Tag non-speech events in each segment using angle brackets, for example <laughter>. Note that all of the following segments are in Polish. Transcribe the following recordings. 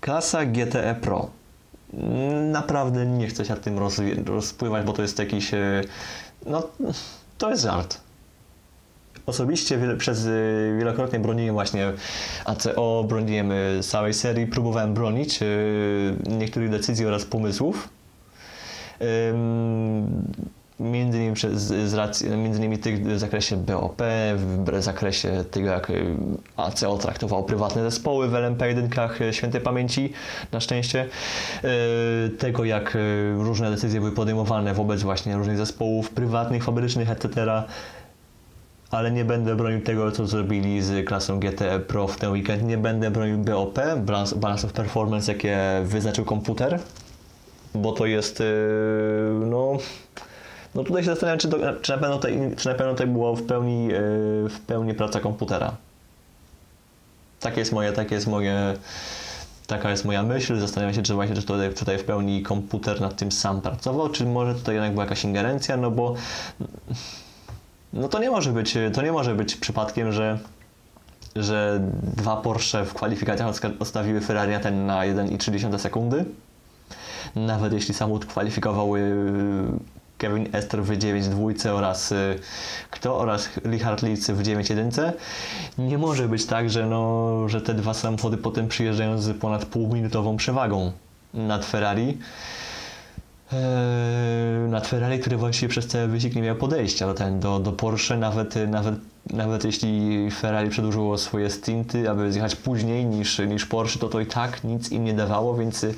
Klasa GTE Pro. Naprawdę nie chcę się tym rozpływać, bo to jest jakiś. e, No, to jest żart. Osobiście przez y, wielokrotnie broniłem właśnie ACO, broniłem y, całej serii, próbowałem bronić niektórych decyzji oraz pomysłów. Między innymi, przez, z racji, między innymi tych w zakresie BOP, w zakresie tego, jak y, ACO traktowało prywatne zespoły w LMP1 y, świętej pamięci, na szczęście, y, tego, jak różne decyzje były podejmowane wobec właśnie różnych zespołów prywatnych, fabrycznych, etc ale nie będę bronił tego, co zrobili z klasą GTE Pro w ten weekend. Nie będę bronił BOP, Balance, of Performance, jakie wyznaczył komputer, bo to jest, no, no tutaj się zastanawiam, czy, to, czy, na pewno tutaj, czy na pewno tutaj było w pełni, yy, w pełni praca komputera. Takie jest moje, takie jest moje, taka jest moja myśl. Zastanawiam się, czy właśnie czy tutaj, czy tutaj w pełni komputer nad tym sam pracował, czy może tutaj jednak była jakaś ingerencja, no bo no to nie może być, to nie może być przypadkiem, że, że dwa Porsche w kwalifikacjach odstawiły Ferrari na ten na 1,3 sekundy. Nawet jeśli samochód kwalifikował y, Kevin Ester w 9.2 oraz y, kto oraz Richard Litz w 9.1. Nie może być tak, że, no, że te dwa samochody potem przyjeżdżają z ponad półminutową przewagą nad Ferrari. Eee, nad Ferrari, który właściwie przez cały wyścig nie miał podejścia ten, do, do Porsche, nawet, nawet, nawet jeśli Ferrari przedłużyło swoje stinty, aby zjechać później niż, niż Porsche, to to i tak nic im nie dawało, więc yy,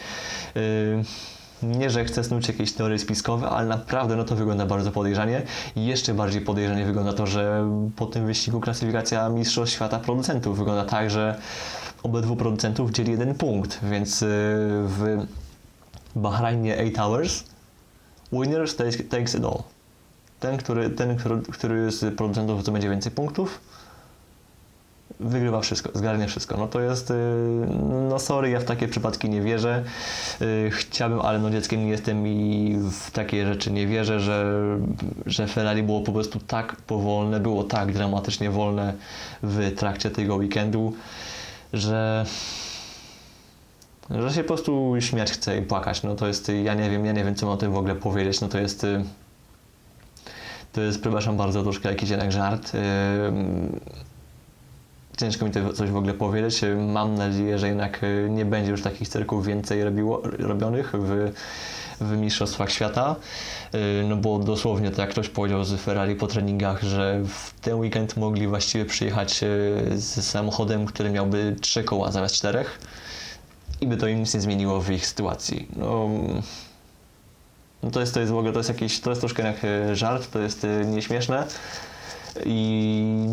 nie, że chcę snuć jakieś teorie spiskowe, ale naprawdę no to wygląda bardzo podejrzanie. I jeszcze bardziej podejrzanie wygląda to, że po tym wyścigu klasyfikacja Mistrzostw Świata producentów wygląda tak, że obydwu producentów dzieli jeden punkt, więc yy, w Bahrajnie 8 Hours, winner takes, takes it all. Ten, który, ten który, który z producentów zdobędzie więcej punktów, wygrywa wszystko, zgarnia wszystko. No to jest, yy, no sorry, ja w takie przypadki nie wierzę. Yy, Chciałbym, ale no dzieckiem nie jestem i w takie rzeczy nie wierzę, że, że Ferrari było po prostu tak powolne, było tak dramatycznie wolne w trakcie tego weekendu, że że się po prostu śmiać chce i płakać. No to jest, y, ja nie wiem, ja nie wiem, co mam o tym w ogóle powiedzieć. No to jest, y, to jest, przepraszam bardzo, troszkę jakiś jednak żart. Y, Ciężko mi to coś w ogóle powiedzieć. Mam nadzieję, że jednak y, nie będzie już takich cyrków więcej robiło, robionych w, w Mistrzostwach Świata. Y, No bo dosłownie, tak jak ktoś powiedział z Ferrari po treningach, że w ten weekend mogli właściwie przyjechać y, z samochodem, który miałby trzy koła zamiast czterech i by to im nic nie zmieniło w ich sytuacji. No, no to jest, to jest w ogóle, to jest jakiś, to jest troszkę jak e, żart, to jest e, nieśmieszne i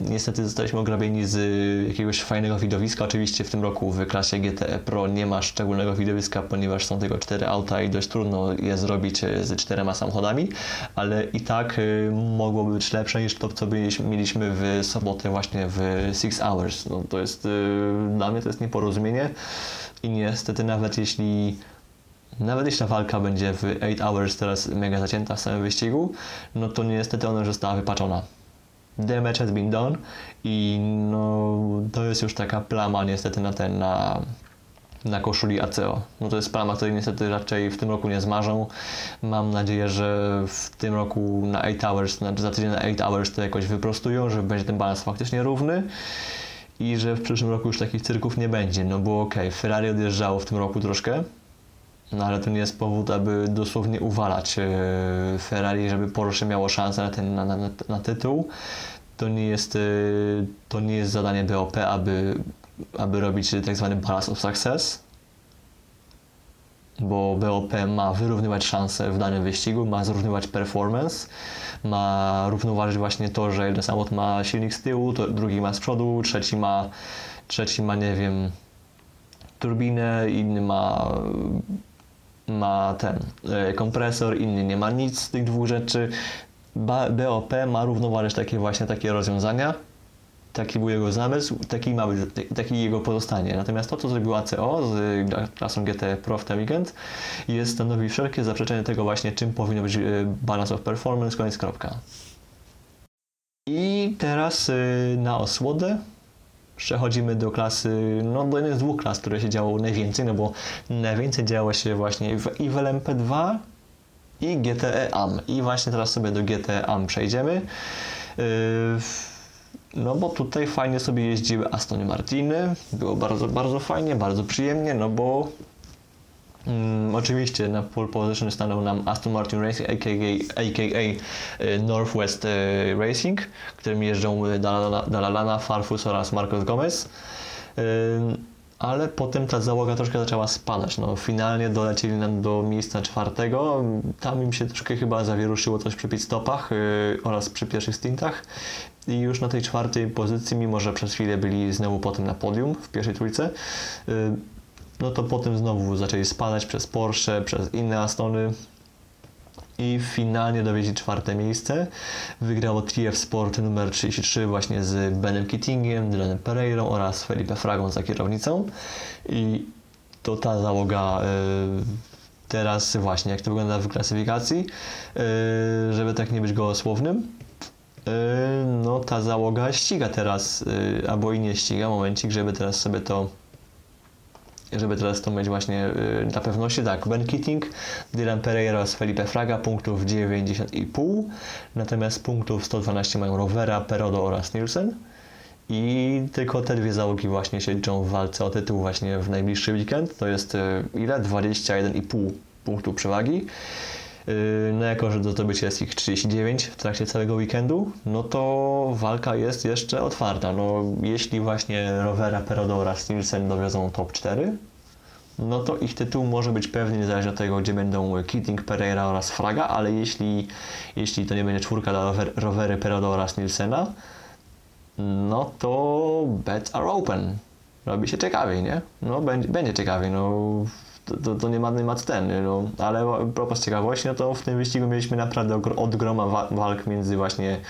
niestety zostaliśmy ograbieni z jakiegoś fajnego widowiska. Oczywiście w tym roku w klasie GTE Pro nie ma szczególnego widowiska, ponieważ są tylko cztery auta i dość trudno je zrobić e, z czterema samochodami, ale i tak e, mogłoby być lepsze niż to, co mieliśmy w sobotę właśnie w Six Hours. No, to jest, e, dla mnie to jest nieporozumienie i niestety nawet jeśli nawet jeśli ta walka będzie w 8 Hours teraz mega zacięta w samym wyścigu, no to niestety ona już została wypaczona. Damage has been done i no to jest już taka plama niestety na ten, na, na koszuli ACO. No to jest plama, której niestety raczej w tym roku nie zmarzą. Mam nadzieję, że w tym roku na 8 Hours, znaczy za tydzień na 8 Hours to jakoś wyprostują, że będzie ten balans faktycznie równy i że w przyszłym roku już takich cyrków nie będzie. No okej, okay, Ferrari odjeżdżało w tym roku troszkę, no ale to nie jest powód, aby dosłownie uwalać e, Ferrari, żeby Porsche miało szansę na, ten, na, na, na tytuł. To nie jest, e, to nie jest zadanie BOP, aby, aby robić tak zwany balance of success, bo BOP ma wyrównywać szanse w danym wyścigu, ma zrównywać performance, ma równoważyć właśnie to, że jeden samochód ma silnik z tyłu, drugi ma z przodu, trzeci ma, trzeci ma nie wiem, turbinę, inny ma ma ten e, kompresor, inny nie ma nic z tych dwóch rzeczy. BOP ma równoważyć takie właśnie takie rozwiązania. Taki był jego zamysł, taki ma być, taki jego pozostanie. Natomiast to, co zrobił ACO z klasą GT Pro w weekend, jest stanowi wszelkie zaprzeczenie tego właśnie, czym powinno być e, balance of performance, koniec kropka. I teraz e, na osłodę przechodzimy do klasy, no do jednej z dwóch klas, które się działo najwięcej, no bo najwięcej działo się właśnie w Evil MP2 i GTE AM. I właśnie teraz sobie do GTE AM przejdziemy. Yy, no bo tutaj fajnie sobie jeździły Aston Martiny, było bardzo, bardzo fajnie, bardzo przyjemnie, no bo mm, oczywiście na pole position stanął nam Aston Martin Racing, aka, aka e, Northwest e, Racing, którym jeżdżą e, Dalala- Dalalana, Farfus oraz Marcos Gomez. Ale potem ta załoga troszkę zaczęła spadać. No, finalnie dolecieli nam do miejsca czwartego. Tam im się troszkę chyba zawieruszyło coś przy pit stopach oraz przy pierwszych stintach. I już na tej czwartej pozycji, mimo że przez chwilę byli znowu potem na podium w pierwszej trójce, no to potem znowu zaczęli spadać przez Porsche, przez inne Astony i finalnie dowieźli czwarte miejsce. Wygrało TF Sport numer 33 właśnie z Benem Keatingiem, Dylanem Pereirą oraz Felipe Fragą za kierownicą. I to ta załoga y, teraz właśnie, jak to wygląda w klasyfikacji, y, żeby tak nie być gołosłownym. y, No ta załoga ściga teraz, y, albo i nie ściga, momencik, żeby teraz sobie to żeby teraz to mieć właśnie y, na pewności, tak, Ben Keating, Dylan Pereira oraz Felipe Fraga punktów 90,5, natomiast punktów 112 mają Rovera, Perodo oraz Nielsen i tylko te dwie załogi właśnie się liczą w walce o tytuł właśnie w najbliższy weekend, to jest y, ile? 21,5 punktu przewagi. Yy, No jako, że do zdobycia jest ich 39 w trakcie całego weekendu, no to walka jest jeszcze otwarta. No, jeśli właśnie Rovera, Perodo oraz Nielsen dowiozą top 4, no to ich tytuł może być pewny niezależnie od tego, gdzie będą Keating, Pereira oraz Fraga, ale jeśli, jeśli to nie będzie czwórka dla Rower, Rowery, Perodo oraz Nielsena, no to bets are open. Robi się ciekawiej, nie? No będzie, będzie ciekawiej, no to, to, nie ma, ma ceny, no. Ale propos ciekawości, no to w tym wyścigu mieliśmy naprawdę od groma wa- walk między właśnie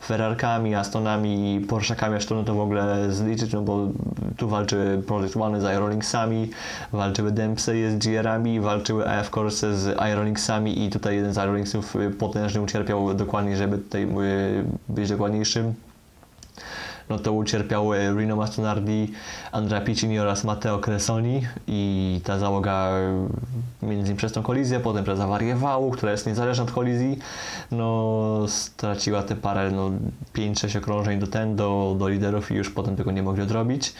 Ferrarkami, Astonami i Porszakami, aż trudno to w ogóle zliczyć, no bo tu walczyły Project One z Aerolingsami, walczyły Dempsey z GR-ami, walczyły AF Corse z Aerolingsami i tutaj jeden z Aerolingsów potężnie ucierpiał dokładnie, żeby tutaj y, być dokładniejszym no to ucierpiał e, Rino Mastonardi, Andrea Piccini oraz Matteo Cresoni i ta załoga e, między innymi przez tą kolizję, potem przez awarię wału, która jest niezależna od kolizji, no straciła te parę, no 5-6 okrążeń do ten, do, do liderów i już potem tego nie mogli odrobić.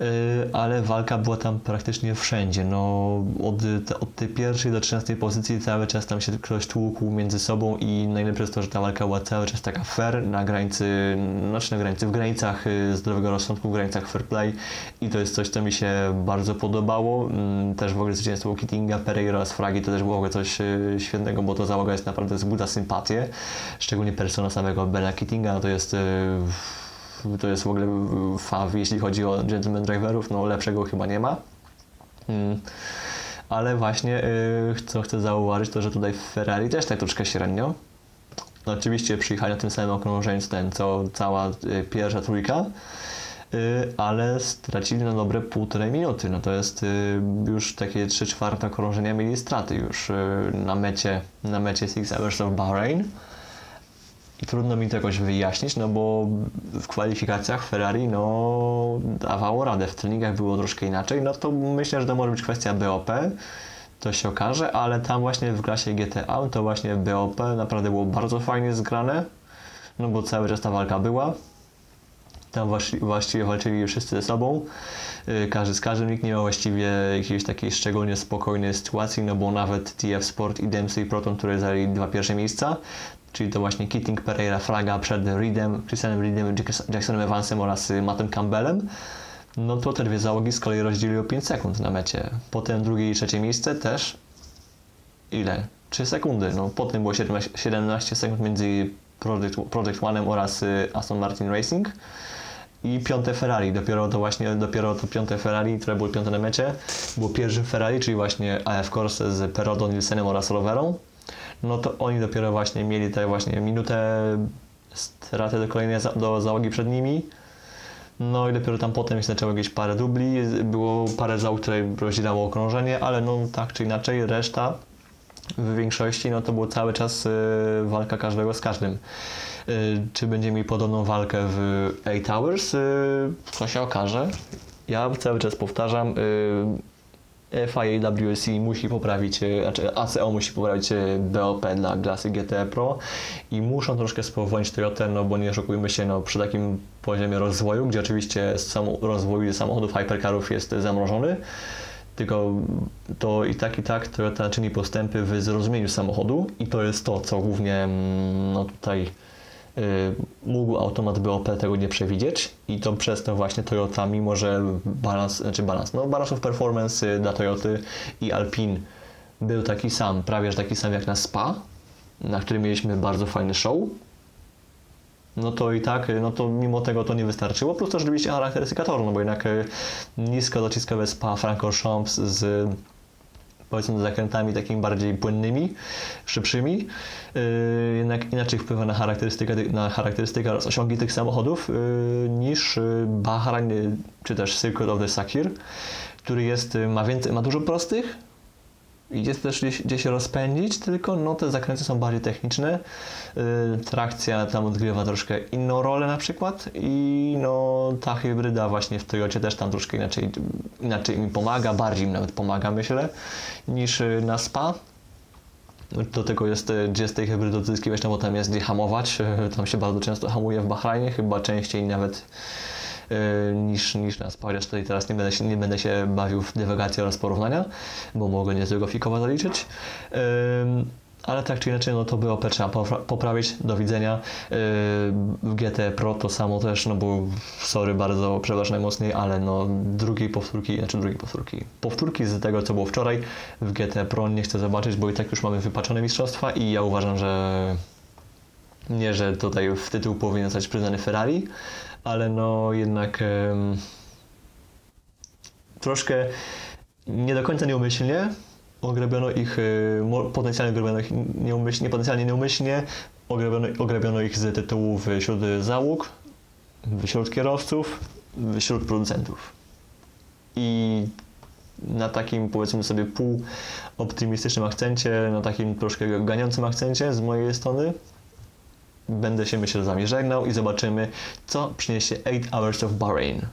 Yy, ale walka była tam praktycznie wszędzie. No, od, od tej pierwszej do 13 pozycji cały czas tam się ktoś tłukł między sobą i najlepsze jest to, że ta walka była cały czas taka fair, na granicy, znaczy na granicy, w granicach y, zdrowego rozsądku, w granicach fair play i to jest coś, co mi się bardzo podobało. Mm, Też w ogóle zwycięstwo Kittinga, Pereira oraz Fragi to też było w ogóle coś y, świetnego, bo to załoga jest naprawdę wzbudza sympatię, szczególnie persona samego Bena Kittinga, no to jest y, to jest w ogóle faw, jeśli chodzi o gentleman driverów, no lepszego chyba nie ma. Mm. Ale właśnie, y, co chcę zauważyć, to że tutaj Ferrari też tak troszkę średnio. No, oczywiście przyjechali na tym samym okrążeniu, co cała y, pierwsza trójka, y, ale stracili na dobre półtorej minuty. No to jest już takie 3 czwarte okrążenia mieli straty już na mecie, na mecie Six Hours of Bahrain. Trudno mi to jakoś wyjaśnić, no bo w kwalifikacjach Ferrari no dawało radę, w treningach było troszkę inaczej, no to myślę, że to może być kwestia BOP, to się okaże, ale tam właśnie w klasie GTA to właśnie BOP naprawdę było bardzo fajnie zgrane, no bo cały czas ta walka była. Tam właści- właściwie walczyli wszyscy ze sobą, yy, każdy z każdym, nikt nie miał właściwie jakiejś takiej szczególnie spokojnej sytuacji, no bo nawet TF Sport i Dempsey Proton, które zajęli dwa pierwsze miejsca, czyli to właśnie Keating, Pereira, Fraga przed Reedem, Christianem Reedem, Jackson- Jacksonem Evansem oraz y, Mattem Campbellem, no to te dwie załogi z kolei rozdzieliły 5 sekund na mecie. Potem drugie i trzecie miejsce też ile? 3 sekundy. No, potem było 17, 17 sekund między Project, Project One'em oraz y, Aston Martin Racing i piąte Ferrari. Dopiero to właśnie, dopiero to piąte Ferrari, które było piąte na mecie, było pierwszym Ferrari, czyli właśnie AF Corse z Perodo, Nielsenem oraz Roverą. No to oni dopiero właśnie mieli te właśnie minutę straty do kolejnej za, do załogi przed nimi. No i dopiero tam potem się zaczęło jakieś parę dubli, było parę załóg, które rozdzielało okrążenie, ale no tak czy inaczej reszta w większości no to było cały czas y, walka każdego z każdym. Y, Czy będziemy mieli podobną walkę w 8 Hours? Y, Co się okaże. Ja cały czas powtarzam, y, FIA WSC musi poprawić, y, znaczy ACO musi poprawić y, BOP dla klasy GT Pro i muszą troszkę spowolnić Toyotę, no bo nie oszukujmy się, no przy takim poziomie rozwoju, gdzie oczywiście sam rozwój samochodów hypercarów jest zamrożony, tylko to i tak i tak Toyota czyni postępy w zrozumieniu samochodu i to jest to, co głównie mm, no tutaj mógł automat BOP tego nie przewidzieć i to przez to właśnie Toyota, mimo że balans, znaczy balans, no balans of performance y, dla Toyoty i Alpine był taki sam, prawie że taki sam jak na SPA, na którym mieliśmy bardzo fajny show, no to i tak, no to mimo tego to nie wystarczyło, plus też oczywiście charakterystyka toru, no bo jednak y, nisko dociskowe spa Francorchamps z powiedzmy zakrętami takimi bardziej płynnymi, szybszymi, yy, jednak inaczej wpływa na charakterystykę, na charakterystykę oraz osiągi tych samochodów yy, niż yy, Bahrain czy też Circuit of the Sakir, który jest, ma, więcej, ma dużo prostych, i jest też gdzieś, gdzie się rozpędzić, tylko no, te zakręty są bardziej techniczne. Yy, trakcja tam odgrywa troszkę inną rolę na przykład i no, ta hybryda właśnie w Toyocie też tam troszkę inaczej, inaczej mi pomaga, bardziej mi nawet pomaga myślę, niż yy, na SPA. Do tego jest, yy, gdzie z tej hybrydy odzyskiwać, no bo tam jest gdzie hamować, <laughs> tam się bardzo często hamuje w Bahrajnie, chyba częściej nawet niż, niż na chociaż tutaj teraz nie będę, się, nie będę się bawił w dywagację oraz porównania, bo mogę niezłego fikowa zaliczyć. Yy, ale tak czy inaczej, no to BOP trzeba popra- poprawić, do widzenia. Yy, GT Pro to samo też, no bo sorry bardzo, przepraszam najmocniej, ale no drugiej powtórki, znaczy drugiej powtórki, powtórki z tego, co było wczoraj w GT Pro nie chcę zobaczyć, bo i tak już mamy wypaczone mistrzostwa i ja uważam, że nie, że tutaj w tytuł powinien zostać przyznany Ferrari, ale no jednak em, troszkę nie do końca nieumyślnie ograbiono ich, y, potencjalnie ograbiono ich nieumyślnie, potencjalnie nieumyślnie, ograbiono, ograbiono ich z tytułów wśród załóg, wśród kierowców, wśród producentów. I na takim powiedzmy sobie półoptymistycznym akcencie, na takim troszkę ganiącym akcencie z mojej strony będę się myślę z Wami i zobaczymy, co przyniesie 8 Hours of Bahrain.